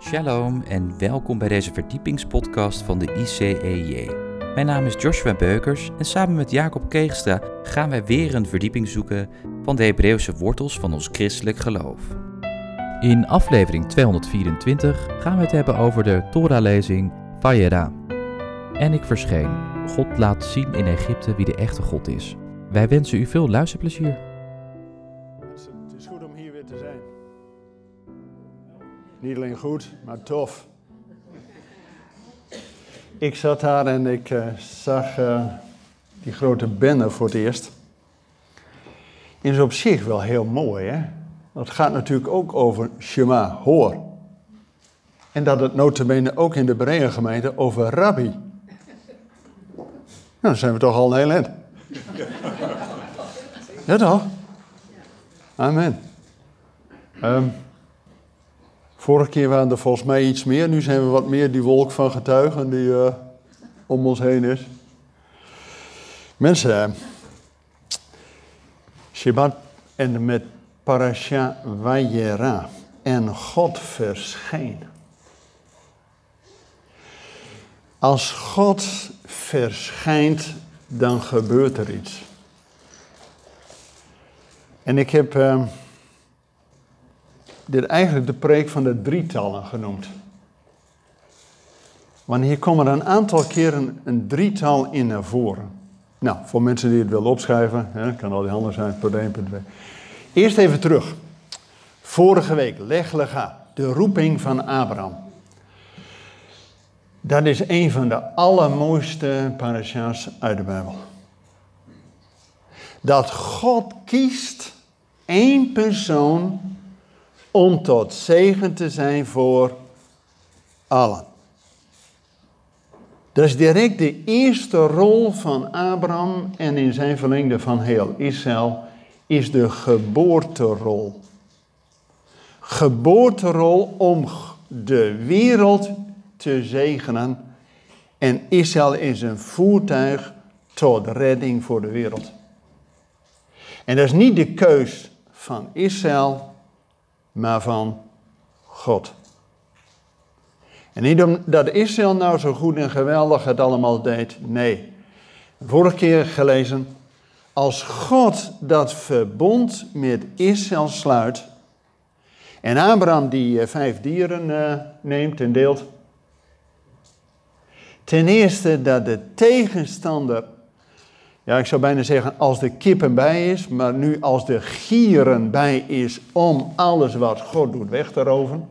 Shalom en welkom bij deze verdiepingspodcast van de ICEJ. Mijn naam is Joshua Beukers en samen met Jacob Keegstra gaan wij weer een verdieping zoeken van de Hebreeuwse wortels van ons christelijk geloof. In aflevering 224 gaan we het hebben over de Torah-lezing Vayera. En ik verscheen. God laat zien in Egypte wie de echte God is. Wij wensen u veel luisterplezier. Niet alleen goed, maar tof. Ik zat daar en ik eh, zag eh, die grote banner voor het eerst. En is op zich wel heel mooi, hè? Dat gaat natuurlijk ook over Shema, hoor. En dat het notabene ook in de Berea gemeente over Rabbi. Nou, dan zijn we toch al een heel. Ja toch? Amen. Ehm, vorige keer waren er volgens mij iets meer. Nu zijn we wat meer die wolk van getuigen die eh, om ons heen is. Mensen, eh, Shabbat en met Parasha Vayera. En God verscheen. Als God verschijnt, dan gebeurt er iets. En ik heb uh, dit eigenlijk de preek van de drietallen genoemd. Want hier komen er een aantal keren een drietal in naar voren. Nou, voor mensen die het willen opschrijven, hè, kan al die handen zijn, punt 1, punt 2. Eerst even terug. Vorige week, Leg Lega, de roeping van Abraham. Dat is een van de allermooiste parasha's uit de Bijbel. Dat God kiest één persoon om tot zegen te zijn voor allen. Dat is direct de eerste rol van Abraham en in zijn verlengde van heel Israël is de geboorterol. Geboorterol om de wereld te zegenen en Israël is een voertuig tot redding voor de wereld. En dat is niet de keus van Israël, maar van God. En niet omdat Israël nou zo goed en geweldig het allemaal deed. Nee. Vorige keer gelezen. Als God dat verbond met Israël sluit. En Abraham die vijf dieren uh, neemt en deelt. Ten eerste dat de tegenstander ja, ik zou bijna zeggen als de kippen bij is, maar nu als de gieren bij is om alles wat God doet weg te roven.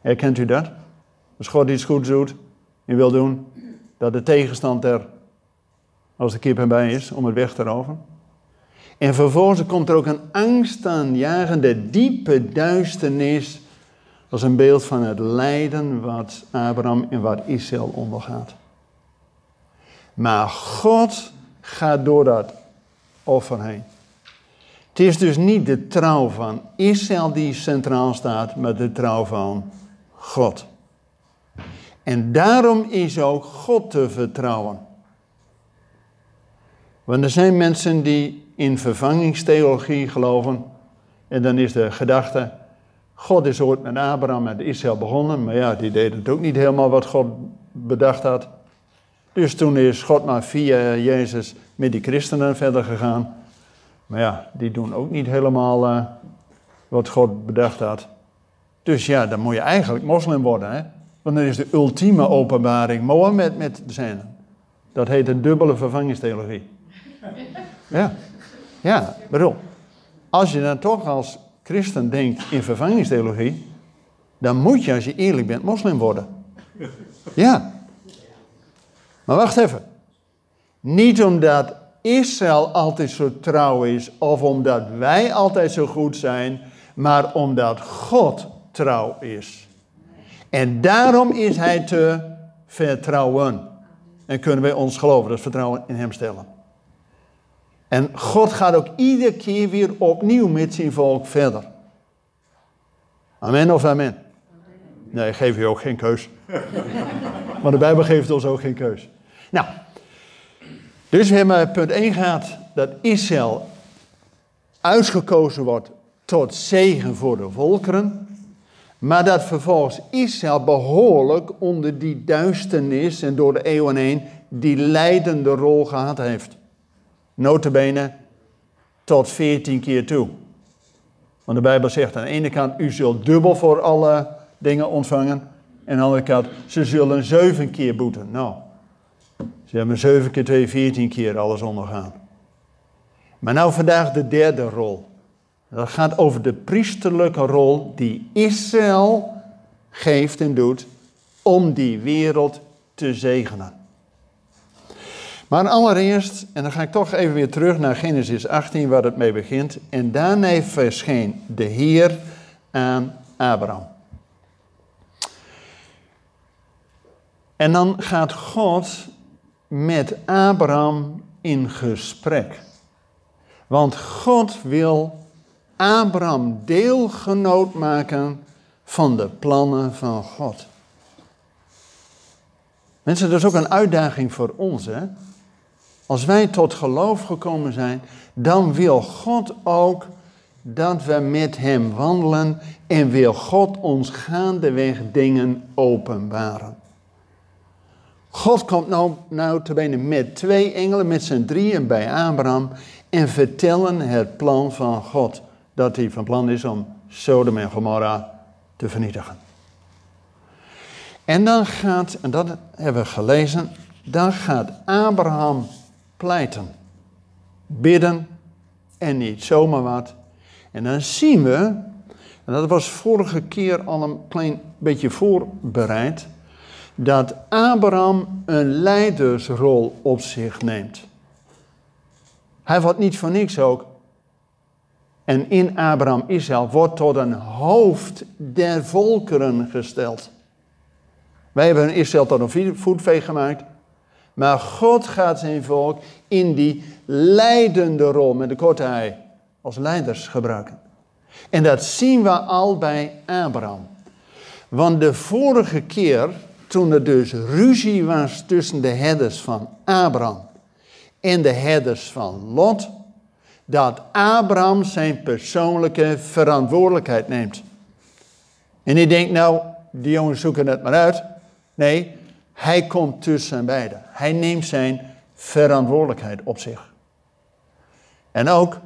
Herkent u dat? Als God iets goeds doet en wil doen, dat de tegenstand er als de kippen bij is om het weg te roven. En vervolgens komt er ook een angstaanjagende diepe duisternis als een beeld van het lijden wat Abraham en wat Israël ondergaat. Maar God gaat door dat offer heen. Het is dus niet de trouw van Israël die centraal staat, maar de trouw van God. En daarom is ook God te vertrouwen. Want er zijn mensen die in vervangingstheologie geloven. En dan is de gedachte, God is ooit met Abraham en Israël begonnen. Maar ja, die deden het ook niet helemaal wat God bedacht had. Dus toen is God maar via Jezus met die christenen verder gegaan. Maar ja, die doen ook niet helemaal uh, wat God bedacht had. Dus ja, dan moet je eigenlijk moslim worden. Hè? Want dan is de ultieme openbaring Mohammed met zijn. Dat heet een dubbele vervangingstheologie. Ja, ja, bedoel. Als je dan toch als christen denkt in vervangingstheologie, dan moet je als je eerlijk bent moslim worden. Ja, maar wacht even. Niet omdat Israël altijd zo trouw is of omdat wij altijd zo goed zijn, maar omdat God trouw is. En daarom is hij te vertrouwen. En kunnen wij ons geloven, dat vertrouwen in hem stellen. En God gaat ook iedere keer weer opnieuw met zijn volk verder. Amen of amen? Nee, geef je ook geen keus. Maar de Bijbel geeft ons ook geen keus. Nou, dus we hebben punt 1 gehad dat Israël uitgekozen wordt tot zegen voor de volkeren. Maar dat vervolgens Israël behoorlijk onder die duisternis en door de eeuwen heen die leidende rol gehad heeft. Notabene tot veertien keer toe. Want de Bijbel zegt aan de ene kant, u zult dubbel voor alle dingen ontvangen. En aan de andere kant, ze zullen zeven keer boeten. Nou, ze hebben zeven keer twee, veertien keer alles ondergaan. Maar nou vandaag de derde rol. Dat gaat over de priesterlijke rol die Israël geeft en doet om die wereld te zegenen. Maar allereerst, en dan ga ik toch even weer terug naar Genesis 18, waar het mee begint. En daarna verscheen de Heer aan Abraham. En dan gaat God met Abraham in gesprek. Want God wil Abraham deelgenoot maken van de plannen van God. Mensen, dat is ook een uitdaging voor ons. Hè? Als wij tot geloof gekomen zijn, dan wil God ook dat we met Hem wandelen en wil God ons gaandeweg dingen openbaren. God komt nou, nou te benen met twee engelen, met z'n drieën bij Abraham en vertellen het plan van God. Dat hij van plan is om Sodom en Gomorra te vernietigen. En dan gaat, en dat hebben we gelezen, dan gaat Abraham pleiten. Bidden en niet zomaar wat. En dan zien we, en dat was vorige keer al een klein beetje voorbereid, dat Abraham een leidersrol op zich neemt. Hij wordt niet voor niks ook. En in Abraham Israël wordt tot een hoofd der volkeren gesteld. Wij hebben Israël tot een voetveeg gemaakt. Maar God gaat zijn volk in die leidende rol met de korte ei als leiders gebruiken. En dat zien we al bij Abraham. Want de vorige keer, toen er dus ruzie was tussen de herders van Abraham en de herders van Lot, dat Abraham zijn persoonlijke verantwoordelijkheid neemt. En ik denk nou, die jongens zoeken het maar uit. Nee, hij komt tussen beiden. Hij neemt zijn verantwoordelijkheid op zich. En ook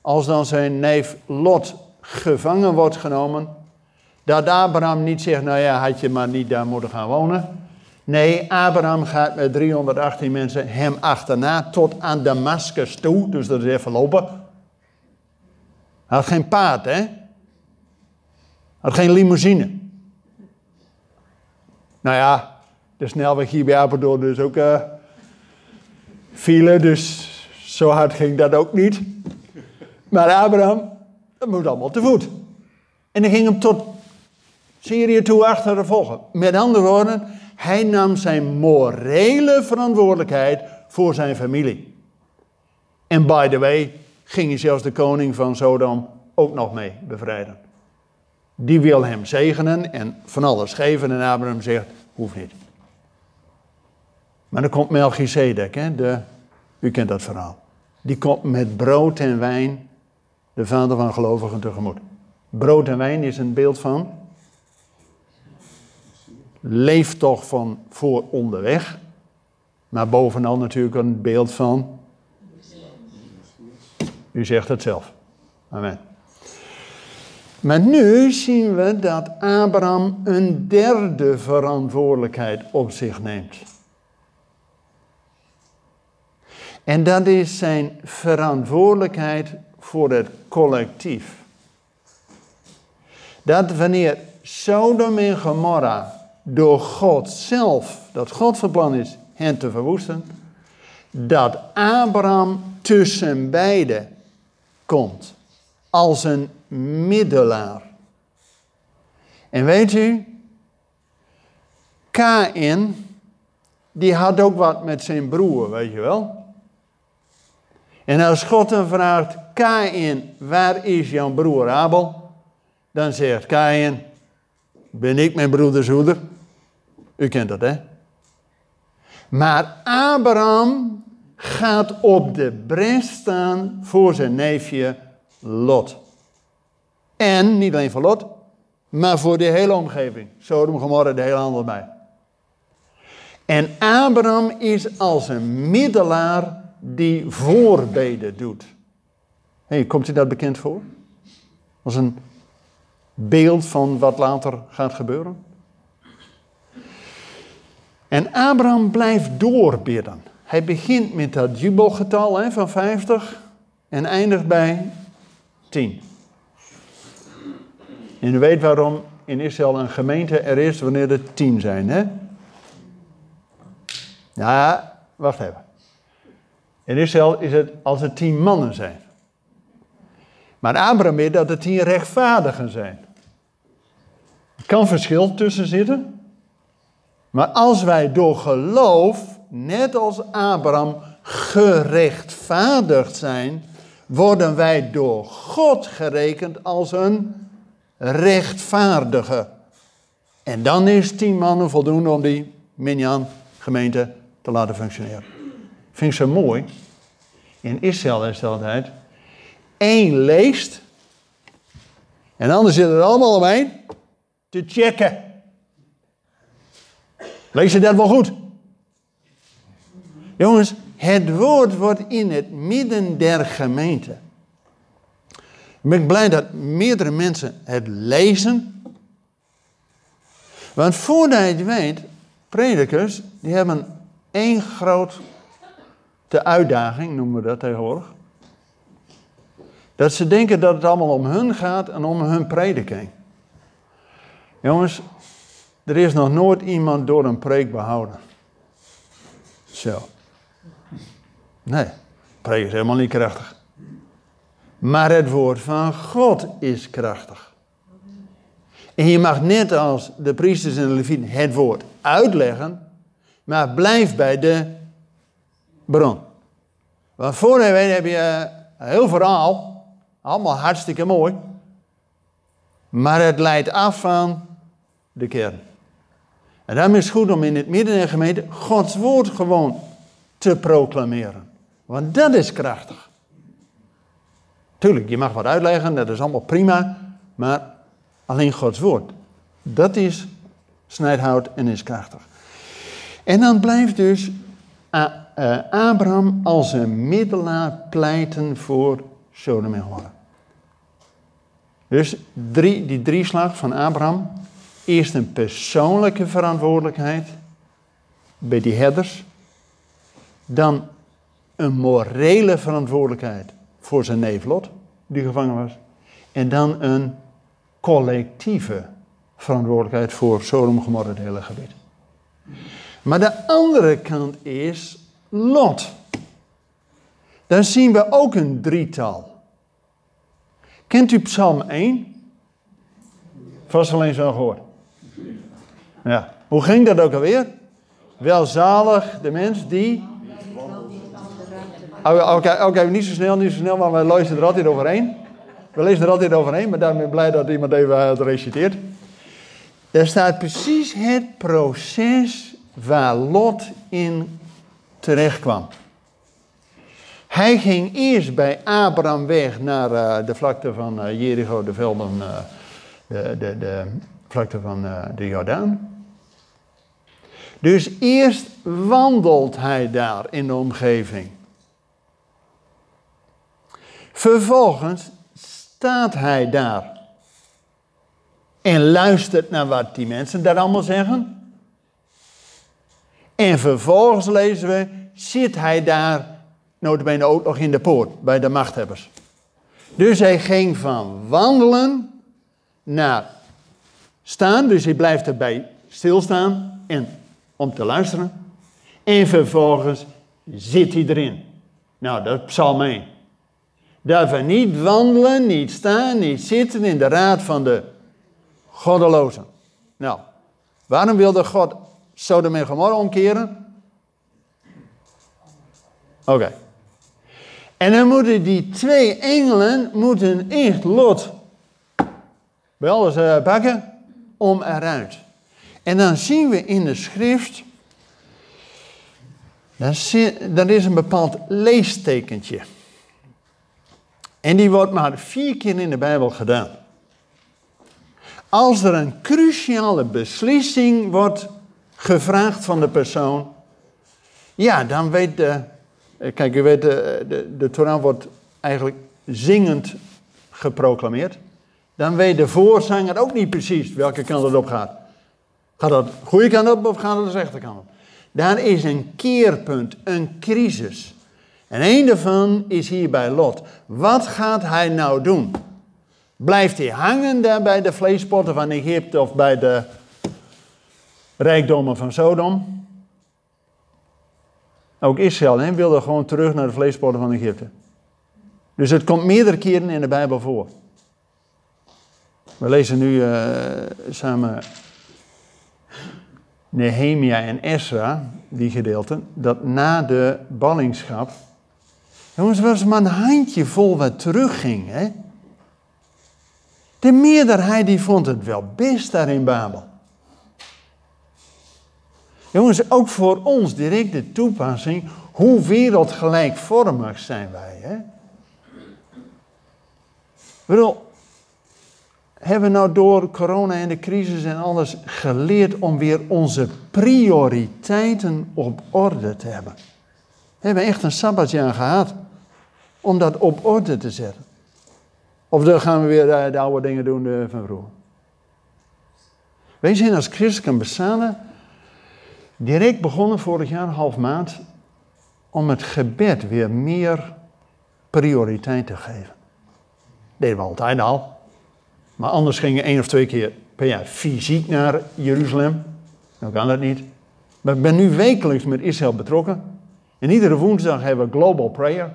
als dan zijn neef Lot gevangen wordt genomen, dat Abraham niet zegt, nou ja, had je maar niet daar moeten gaan wonen. Nee, Abraham gaat met 318 mensen hem achterna tot aan Damascus toe, dus dat is even lopen. Hij had geen paard, hè? Hij had geen limousine. Nou ja, de snelweg hier bij Apeldoorn is ook uh, file, dus zo hard ging dat ook niet. Maar Abraham, dat moet allemaal te voet. En hij ging hem tot Syrië toe achter de volgen. Met andere woorden, hij nam zijn morele verantwoordelijkheid voor zijn familie. En by the way, ging hij zelfs de koning van Sodom ook nog mee bevrijden. Die wil hem zegenen en van alles geven en Abraham zegt, hoeft niet. Maar dan komt Melchizedek, hè, de, u kent dat verhaal. Die komt met brood en wijn de vader van gelovigen tegemoet. Brood en wijn is een beeld van leef toch van voor onderweg. Maar bovenal natuurlijk een beeld van. U zegt het zelf. Amen. Maar nu zien we dat Abraham een derde verantwoordelijkheid op zich neemt. En dat is zijn verantwoordelijkheid voor het collectief. Dat wanneer Sodom en Gomorra door God zelf, dat God van plan is hen te verwoesten, dat Abraham tussen beiden komt als een middelaar. En weet u, Kain, die had ook wat met zijn broer, weet je wel. En als God hem vraagt, Kain, waar is jouw broer Abel? Dan zegt Kain, ben ik mijn broeders hoeder? U kent dat, hè? Maar Abraham gaat op de bres staan voor zijn neefje Lot. En niet alleen voor Lot, maar voor de hele omgeving. Sodom, Gomorra, de hele handel bij. En Abraham is als een middelaar die voorbeden doet. Hey, komt u dat bekend voor? Als een beeld van wat later gaat gebeuren? En Abraham blijft doorbidden. Hij begint met dat jubelgetal hè, van 50 en eindigt bij 10. En u weet waarom in Israël een gemeente er is wanneer er 10 zijn, hè? Ja, wacht even. In Israël is het als er 10 mannen zijn. Maar Abraham weet dat er 10 rechtvaardigen zijn. Er kan verschil tussen zitten. Maar als wij door geloof, net als Abraham, gerechtvaardigd zijn, worden wij door God gerekend als een rechtvaardige. En dan is tien mannen voldoende om die Minyan gemeente te laten functioneren. Vind ik zo mooi. In Israël is het altijd één leest en anderen zitten er allemaal omheen te checken. Lees je dat wel goed? Jongens, het woord wordt in het midden der gemeente. Ik ben blij dat meerdere mensen het lezen. Want voordat je het weet, predikers, die hebben één grote uitdaging, noemen we dat tegenwoordig. Dat ze denken dat het allemaal om hun gaat en om hun prediking. Jongens, er is nog nooit iemand door een preek behouden. Zo. Nee, preek is helemaal niet krachtig. Maar het woord van God is krachtig. En je mag net als de priesters en de levieten het woord uitleggen, maar blijf bij de bron. Want voor heb je een heel verhaal, allemaal hartstikke mooi, maar het leidt af van de kern. En daarom is het goed om in het midden der gemeente Gods woord gewoon te proclameren. Want dat is krachtig. Tuurlijk, je mag wat uitleggen, dat is allemaal prima. Maar alleen Gods woord, dat is snijdhout en is krachtig. En dan blijft dus eh, Abraham als een middelaar pleiten voor Sodom en Gomorra. Dus drie, die drieslag van Abraham. Eerst een persoonlijke verantwoordelijkheid bij die herders. Dan een morele verantwoordelijkheid voor zijn neef Lot, die gevangen was. En dan een collectieve verantwoordelijkheid voor Sodom, Gomorra, hele gebied. Maar de andere kant is Lot. Dan zien we ook een drietal. Kent u Psalm 1? Vast alleen zo gehoord. Ja. Hoe ging dat ook alweer? Welzalig de mens die Oké, oké, niet zo snel, niet zo snel, maar we lezen er altijd overheen. We lezen er altijd overheen, maar daarom ben ik blij dat iemand even het reciteert. Daar staat precies het proces waar Lot in terecht kwam. Hij ging eerst bij Abraham weg naar uh, de vlakte van uh, Jericho, de velden, de, de, de vlakte van de Jordaan. Dus eerst wandelt hij daar in de omgeving. Vervolgens staat hij daar en luistert naar wat die mensen daar allemaal zeggen. En vervolgens lezen we, zit hij daar, notabene ook nog in de poort, bij de machthebbers. Dus hij ging van wandelen naar staan, dus hij blijft erbij stilstaan en om te luisteren. En vervolgens zit hij erin. Nou, dat is Psalm 1 dat we niet wandelen, niet staan, niet zitten in de raad van de goddelozen. Nou, waarom wilde God Sodom en Gomorra omkeren? Oké. En dan moeten die twee engelen moeten echt Lot bij alles uh, pakken om eruit. En dan zien we in de schrift, dan is een bepaald leestekentje. En die wordt maar vier keer in de Bijbel gedaan. Als er een cruciale beslissing wordt gevraagd van de persoon, ja, dan weet de. Kijk, u weet, de, de, de Torah wordt eigenlijk zingend geproclameerd. Dan weet de voorzanger ook niet precies welke kant het op gaat. Gaat dat de goede kant op of gaat het de rechterkant op? Daar is een keerpunt, een crisis. En een daarvan is hier bij Lot. Wat gaat hij nou doen? Blijft hij hangen daar bij de vleespotten van Egypte of bij de rijkdommen van Sodom? Ook Israël hè, wilde gewoon terug naar de vleespotten van Egypte. Dus het komt meerdere keren in de Bijbel voor. We lezen nu uh, samen Nehemia en Esra, die gedeelten, dat na de ballingschap. Jongens, was maar een handje vol wat terugging. Hè? De meerderheid die vond het wel best daar in Babel. Jongens, ook voor ons direct de toepassing. Hoe wereldgelijkvormig zijn wij? Hè? bedoel, hebben we nou door corona en de crisis en alles geleerd om weer onze prioriteiten op orde te hebben? We hebben echt een sabbatjaar gehad om dat op orde te zetten. Of dan gaan we weer eh, de oude dingen doen eh, van vroeger. Wij zijn als christelijke besanen direct begonnen vorig jaar, half maand, om het gebed weer meer prioriteit te geven. Dat deden we altijd al. Maar anders gingen één of twee keer per jaar fysiek naar Jeruzalem. Nou kan dat niet. Maar ik ben nu wekelijks met Israël betrokken. En iedere woensdag hebben we Global Prayer.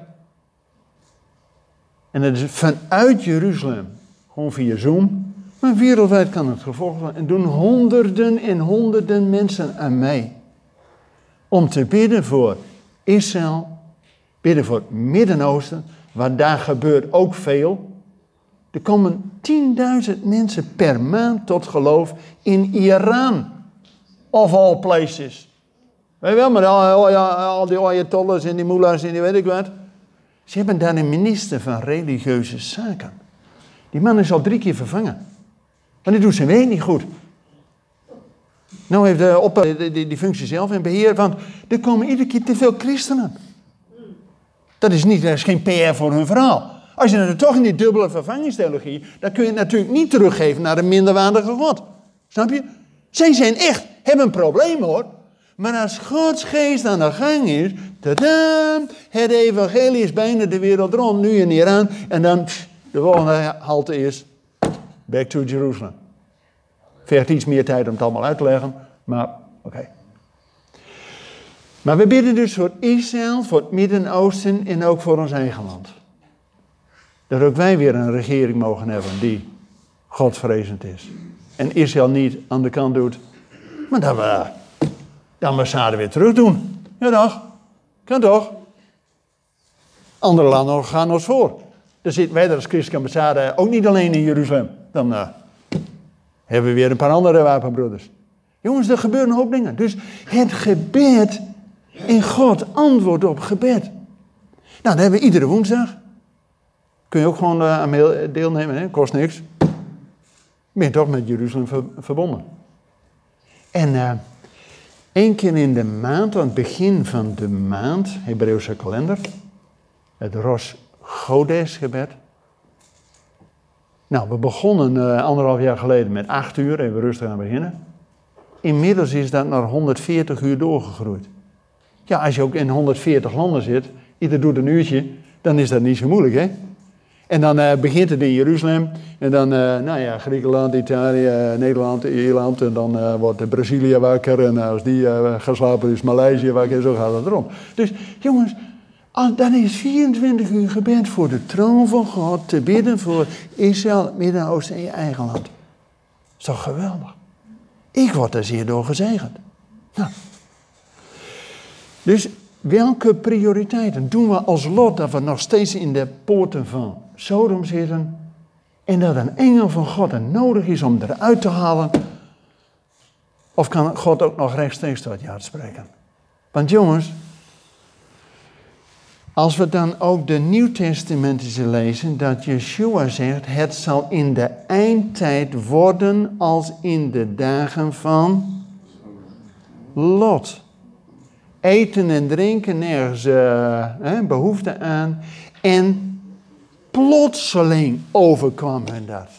En dat is vanuit Jeruzalem, gewoon via Zoom. Maar wereldwijd kan het gevolg zijn. En doen honderden en honderden mensen aan mij. Om te bidden voor Israël, bidden voor het Midden-Oosten, waar daar gebeurt ook veel. Er komen 10.000 mensen per maand tot geloof in Iran. Of all places. Weet je wel, maar al, al die ayatollahs en die mullahs en die weet ik wat. Ze hebben daar een minister van religieuze zaken. Die man is al drie keer vervangen. Maar die doet zijn werk niet goed. Nou heeft de op, die, die, die functie zelf in beheer, want er komen iedere keer te veel christenen. Dat is, niet, dat is geen PR voor hun verhaal. Als je dan toch in die dubbele vervangingstheologie, dan kun je het natuurlijk niet teruggeven naar een minderwaardige God. Snap je? Zij zijn echt, hebben een probleem hoor. Maar als Gods geest aan de gang is, tada, het evangelie is bijna de wereld rond, nu in Iran, en dan de volgende halte is back to Jerusalem. Vergt iets meer tijd om het allemaal uit te leggen, maar oké. Maar we bidden dus voor Israël, voor het Midden-Oosten en ook voor ons eigen land. Dat ook wij weer een regering mogen hebben die godvrezend is. En Israël niet aan de kant doet, maar dat we de ambassade weer terug doen. Ja toch? Kan toch? Andere landen gaan ons voor. Dan zitten wij als christelijke ambassade ook niet alleen in Jeruzalem. Dan uh, hebben we weer een paar andere wapenbroeders. Jongens, er gebeuren een hoop dingen. Dus het gebed in God antwoord op gebed. Nou, dat hebben we iedere woensdag. Kun je ook gewoon uh, aan deelnemen, hè? kost niks. Ben je toch met Jeruzalem verbonden. En uh, één keer in de maand, aan het begin van de maand, Hebreeuwse kalender, het Rosh Godes gebed. Nou, we begonnen anderhalf jaar geleden met acht uur, even rustig aan beginnen. Inmiddels is dat naar 140 uur doorgegroeid. Ja, als je ook in 140 landen zit, ieder doet een uurtje, dan is dat niet zo moeilijk, hè? En dan uh, begint het in Jeruzalem. En dan, uh, nou ja, Griekenland, Italië, uh, Nederland, Ierland. En dan wordt Brazilië wakker. En als die gaan slapen is Maleisië wakker. Zo gaat het erom. Dus jongens, dan is 24 uur gebed voor de troon van God. Te bidden voor Israël, Midden-Oosten en je eigen land. Is geweldig? Ik word daar zeer door gezegend. Nou. Dus welke prioriteiten doen we als lot dat we nog steeds in de poorten van Sodom zitten en dat een engel van God er nodig is om eruit te halen? Of kan God ook nog rechtstreeks tot je hart spreken? Want jongens, Als we dan ook de Nieuwtestamentische lezen, dat Yeshua zegt, het zal in de eindtijd worden als in de dagen van Lot. Eten en drinken, nergens uh, behoefte aan. En plotseling overkwam hen dat.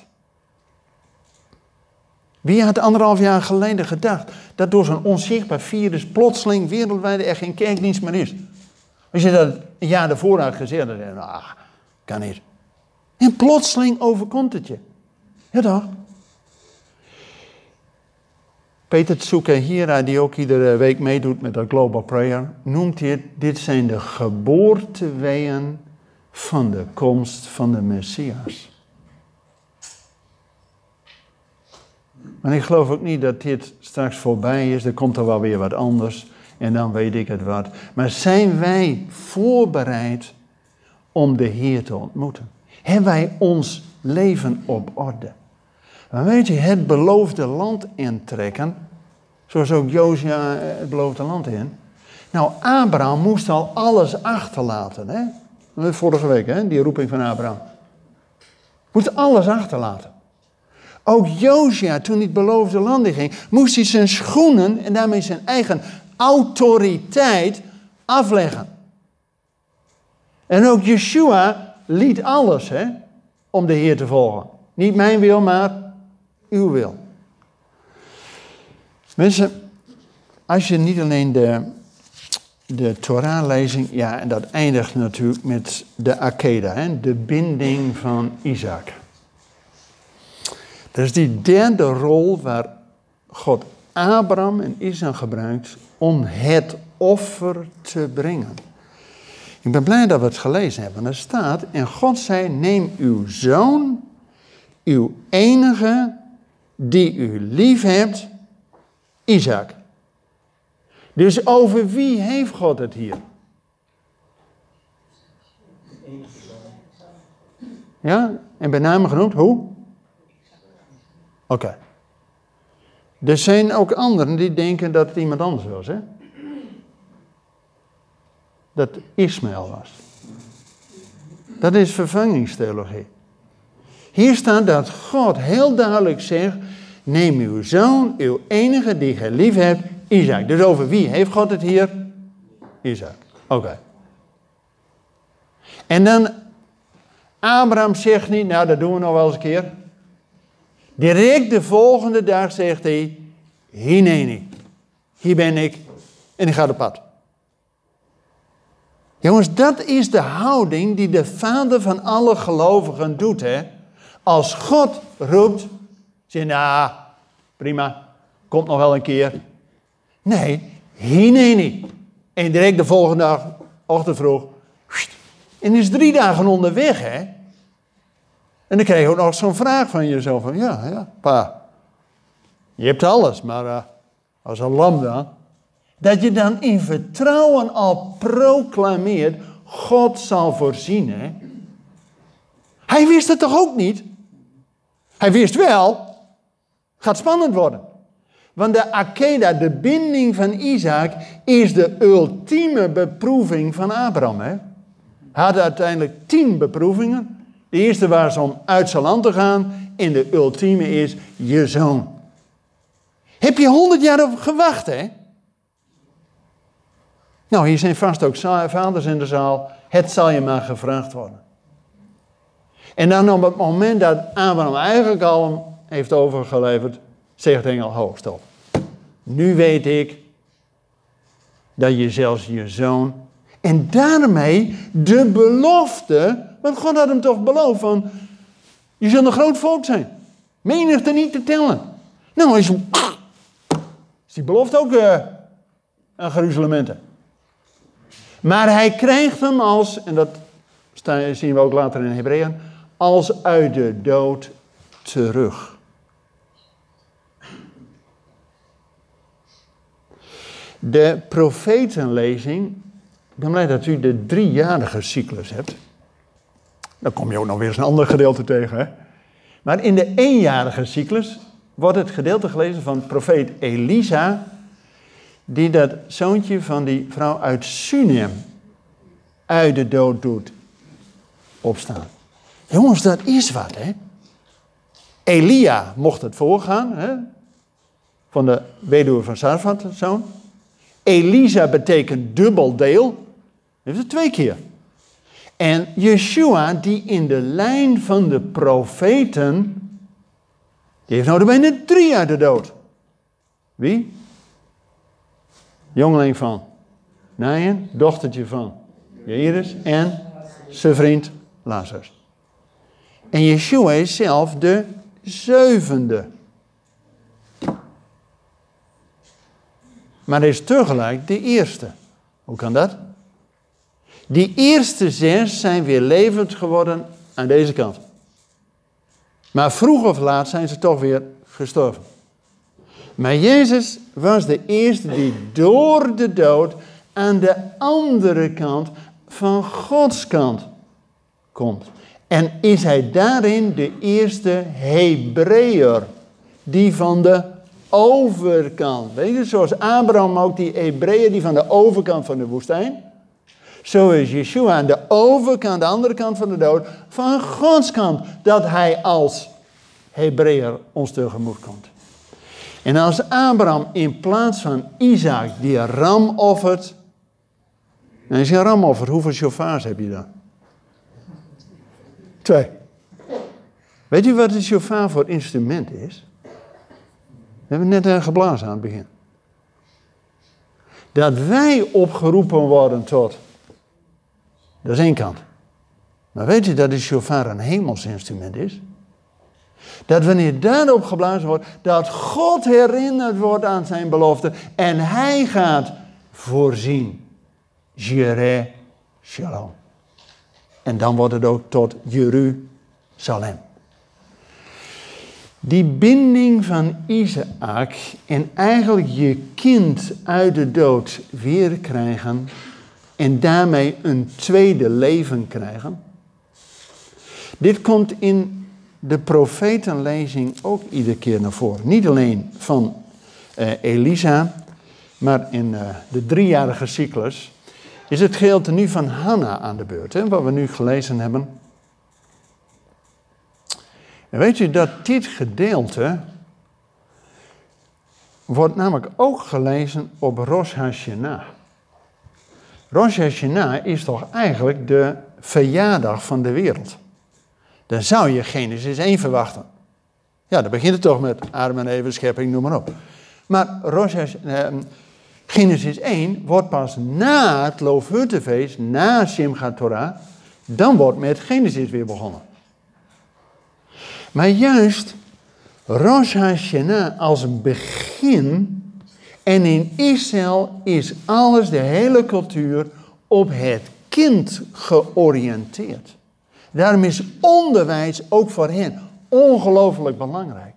Wie had anderhalf jaar geleden gedacht dat door zo'n onzichtbaar virus plotseling wereldwijd er geen kerkdienst meer is? Als je dat een jaar ervoor had gezegd, dan je, nou, kan niet. En plotseling overkomt het je. Ja toch? Peter Tsukahira, die ook iedere week meedoet met de Global Prayer, noemt dit, dit zijn de geboorteweeën van de komst van de Messias. Maar ik geloof ook niet dat dit straks voorbij is. Er komt er wel weer wat anders en dan weet ik het wat. Maar zijn wij voorbereid om de Heer te ontmoeten? Hebben wij ons leven op orde? Maar weet je, het beloofde land intrekken, zoals ook Josia het beloofde land in. Nou, Abraham moest al alles achterlaten. Hè? Vorige week, hè? die roeping van Abraham. Moest alles achterlaten. Ook Josia, toen hij het beloofde land in ging, moest hij zijn schoenen en daarmee zijn eigen autoriteit afleggen. En ook Yeshua liet alles hè, om de Heer te volgen. Niet mijn wil, maar uw wil. Mensen, als je niet alleen de, de Torah-lezing, ja, en dat eindigt natuurlijk met de Akeda, hè, de binding van Isaac. Dat is die derde rol waar God Abraham en Isaac gebruikt om het offer te brengen. Ik ben blij dat we het gelezen hebben. Er staat, en God zei, neem uw zoon, uw enige, die u lief hebt, Isaac. Dus over wie heeft God het hier? Ja, en bij name genoemd, hoe? Oké. Er zijn ook anderen die denken dat het iemand anders was, hè? Dat Ismaël was. Dat is vervangingstheologie. Hier staat dat God heel duidelijk zegt: Neem uw zoon, uw enige die gij lief hebt, Isaac. Dus over wie heeft God het hier? Isaac. Oké. En dan, Abraham zegt niet, nou dat doen we nog wel eens een keer. Direct de volgende dag zegt hij, Hineni, hier ben ik en ik ga op pad. Jongens, dat is de houding die de vader van alle gelovigen doet. Hè? Als God roept, zeg nou, prima, komt nog wel een keer. Nee, hineni. En direct de volgende dag, ochtend vroeg, en is drie dagen onderweg, hè? En dan krijg je ook nog zo'n vraag van jezelf: van, ja, ja, pa, je hebt alles, maar uh, als een lam dan. Dat je dan in vertrouwen al proclameert: God zal voorzien. Hè? Hij wist het toch ook niet? Hij wist wel, gaat spannend worden. Want de Akeda, de binding van Isaac, is de ultieme beproeving van Abraham. Hè? Hij had uiteindelijk tien beproevingen. De eerste was om uit zijn land te gaan. En de ultieme is je zoon. Heb je honderd jaar op gewacht, hè? Nou, hier zijn vast ook vaders in de zaal. Het zal je maar gevraagd worden. En dan op het moment dat Abraham eigenlijk al heeft overgeleverd, zegt engel, ho, stop. Nu weet ik dat je zelfs je zoon en daarmee de belofte want God had hem toch beloofd van, je zult een groot volk zijn. Menigte niet te tellen. Nou, is, is die belofte ook uh, een geruzelementen. Maar hij krijgt hem als, en dat zien we ook later in Hebreeën, als uit de dood terug. De profetenlezing, ik ben blij dat u de driejarige cyclus hebt. Dan kom je ook nog weer eens een ander gedeelte tegen. Hè? Maar in de eenjarige cyclus wordt het gedeelte gelezen van profeet Elisa, die dat zoontje van die vrouw uit Sunem uit de dood doet opstaan. Jongens, dat is wat, hè? Elia mocht het voorgaan, hè? van de weduwe van Sarfat, zoon. Elisa betekent dubbel deel. heeft het twee keer. En Yeshua, die in de lijn van de profeten, die heeft nou bijna drie uit de dood. Wie? Jongeling van Naien, dochtertje van Jairus en zijn vriend Lazarus. En Yeshua is zelf de zevende. Maar is tegelijk de eerste. Hoe kan dat? Die eerste zes zijn weer levend geworden aan deze kant. Maar vroeg of laat zijn ze toch weer gestorven. Maar Jezus was de eerste die door de dood aan de andere kant van Gods kant komt. En is hij daarin de eerste Hebreeër, die van de overkant, weet je, zoals Abraham ook die Hebreeën die van de overkant van de woestijn. Zo is Yeshua aan de overkant, de andere kant van de dood, van Gods kant, dat hij als Hebreeër ons tegemoet komt. En als Abraham in plaats van Isaac die ram offert, en als je een ram offert, hoeveel chauffeurs heb je dan? Twee. Weet u wat een chauffeur voor instrument is? We hebben net uh, geblazen aan het begin. Dat wij opgeroepen worden tot. Dat is één kant. Maar weet u dat de chauffeur een hemels instrument is? Dat wanneer daarop geblazen wordt, dat God herinnerd wordt aan zijn belofte en hij gaat voorzien. Jere Shalom. En dan wordt het ook tot Jeruzalem. Die binding van Isaac en eigenlijk je kind uit de dood weer krijgen en daarmee een tweede leven krijgen. Dit komt in de profetenlezing ook iedere keer naar voren. Niet alleen van uh, Elisa, maar in uh, de driejarige cyclus is het gedeelte nu van Hanna aan de beurt, hè, wat we nu gelezen hebben. En weet je dat dit gedeelte wordt namelijk ook gelezen op Rosh Hashanah. Rosh Hashanah is toch eigenlijk de verjaardag van de wereld. Dan zou je Genesis 1 verwachten. Ja, dan begint het toch met Adam en Eva, schepping, noem maar op. Maar Rosh eh, Genesis 1 wordt pas na het Loofhuttenfeest, na Simchat Torah, dan wordt met Genesis weer begonnen. Maar juist Rosh Hashanah als begin. En in Israël is alles, de hele cultuur, op het kind georiënteerd. Daarom is onderwijs ook voor hen ongelooflijk belangrijk.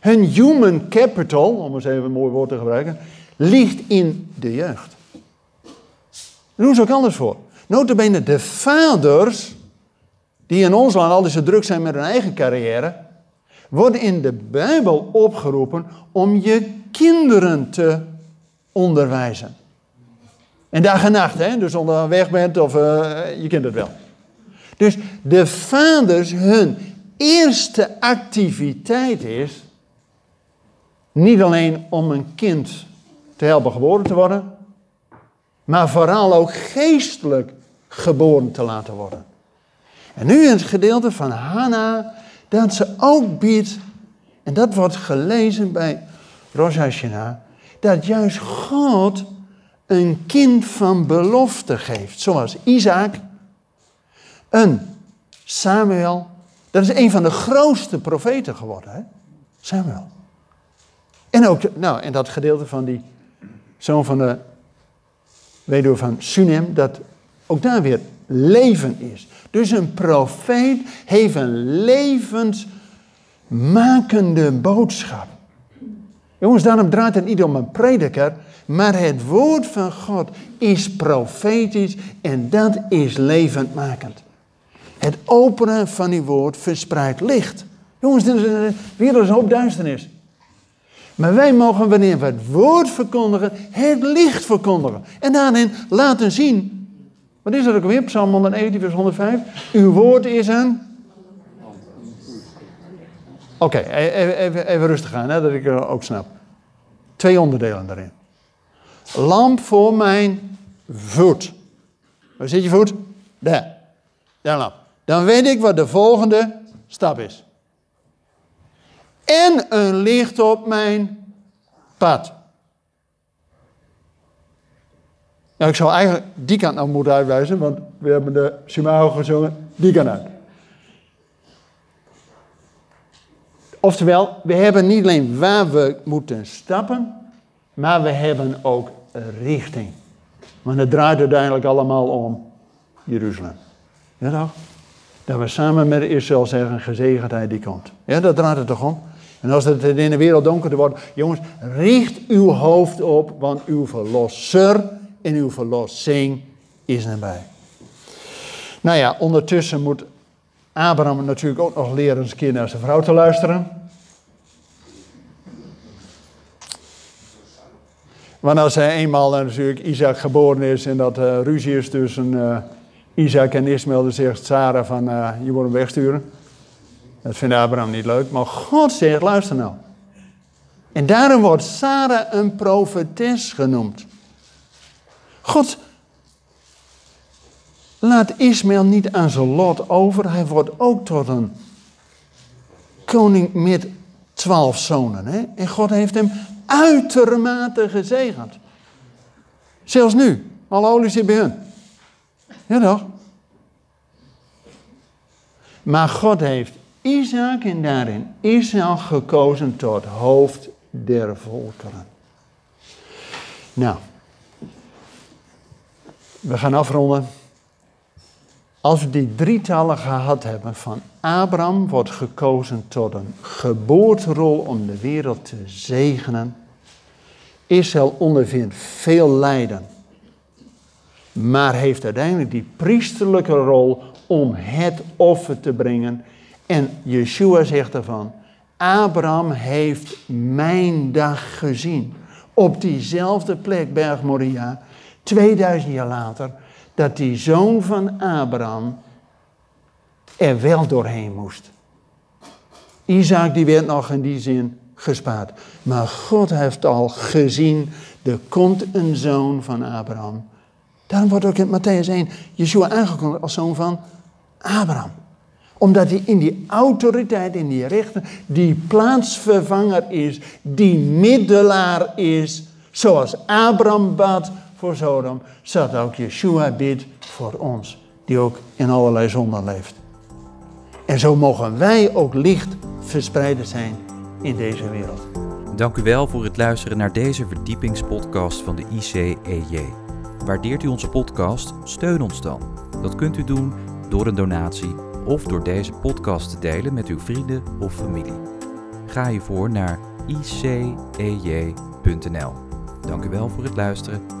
Hun human capital, om eens even een mooi woord te gebruiken, ligt in de jeugd. Daar doen ze ook anders voor. Notabene de vaders die in ons land altijd zo druk zijn met hun eigen carrière, worden in de Bijbel opgeroepen om je kinderen te onderwijzen. En dag en nacht, hè? dus onder weg bent of uh, je kent het wel. Dus de vaders, hun eerste activiteit is niet alleen om een kind te helpen geboren te worden, maar vooral ook geestelijk geboren te laten worden. En nu het gedeelte van Hanna, dat ze ook biedt, en dat wordt gelezen bij Rosh Hashanah, dat juist God een kind van belofte geeft. Zoals Isaac, een Samuel, dat is een van de grootste profeten geworden, hè? Samuel. En ook, nou, en dat gedeelte van die zoon van de weduwe van Sunem, dat ook daar weer leven is. Dus een profeet heeft een levensmakende boodschap. Jongens, daarom draait het niet om een prediker, maar het woord van God is profetisch en dat is levendmakend. Het openen van die woord verspreidt licht. Jongens, een wereld is een hoop duisternis. Maar wij mogen wanneer we het woord verkondigen, het licht verkondigen. En daarin laten zien Wat is dat ook weer? Psalm 119, vers 105. Uw woord is een... Oké, even, even, even, rustig aan, hè, dat ik het ook snap. Twee onderdelen daarin. Lamp voor mijn voet. Waar zit je voet? Daar. Daar lamp. Dan weet ik wat de volgende stap is. En een licht op mijn pad. Nou, ik zou eigenlijk die kant nou moeten uitwijzen, want we hebben de Shimao gezongen, die kant uit. Oftewel, we hebben niet alleen waar we moeten stappen, maar we hebben ook richting. Want het draait uiteindelijk allemaal om Jeruzalem. Ja toch? Dat we samen met Israël zeggen, gezegendheid die komt. Ja, dat draait het toch om? En als het in de wereld donkerder wordt, jongens, richt uw hoofd op, want uw verlosser en uw verlossing is nabij. Nou ja, ondertussen moet Abraham natuurlijk ook nog leren zijn keer naar zijn vrouw te luisteren. Want als hij eenmaal natuurlijk Isaac geboren is en dat uh, ruzie is tussen uh, Isaac en Ismaël, dan zegt Sarah van je moet hem wegsturen. Dat vindt Abraham niet leuk, maar God zegt luister nou. En daarom wordt Sarah een profetes genoemd. God laat Ismaël niet aan zijn lot over. Hij wordt ook tot een koning met twaalf zonen. Hè? En God heeft hem uitermate gezegend. Zelfs nu. Alle olie zit bij hun. Ja toch? Maar God heeft Isaac en daarin Israël gekozen tot hoofd der volkeren. Nou, we gaan afronden. Als we die drietallen gehad hebben van Abraham wordt gekozen tot een geboorterol om de wereld te zegenen. Israël ondervindt veel lijden. Maar heeft uiteindelijk die priesterlijke rol om het offer te brengen. En Yeshua zegt ervan, Abraham heeft mijn dag gezien. Op diezelfde plek, Berg Moria, 2000 jaar later, dat die zoon van Abraham er wel doorheen moest. Isaac die werd nog in die zin gespaard. Maar God heeft al gezien, er komt een zoon van Abraham. Daarom wordt ook in Matthäus 1 Yeshua aangekondigd als zoon van Abraham. Omdat hij in die autoriteit, in die rechten, die plaatsvervanger is, die middelaar is, zoals Abraham bad voor Sodom, zodat ook Yeshua bidt voor ons, die ook in allerlei zonden leeft. En zo mogen wij ook licht verspreiden zijn in deze wereld. Dank u wel voor het luisteren naar deze verdiepingspodcast van de ICEJ. Waardeert u onze podcast? Steun ons dan. Dat kunt u doen door een donatie of door deze podcast te delen met uw vrienden of familie. Ga hiervoor naar icej.nl. Dank u wel voor het luisteren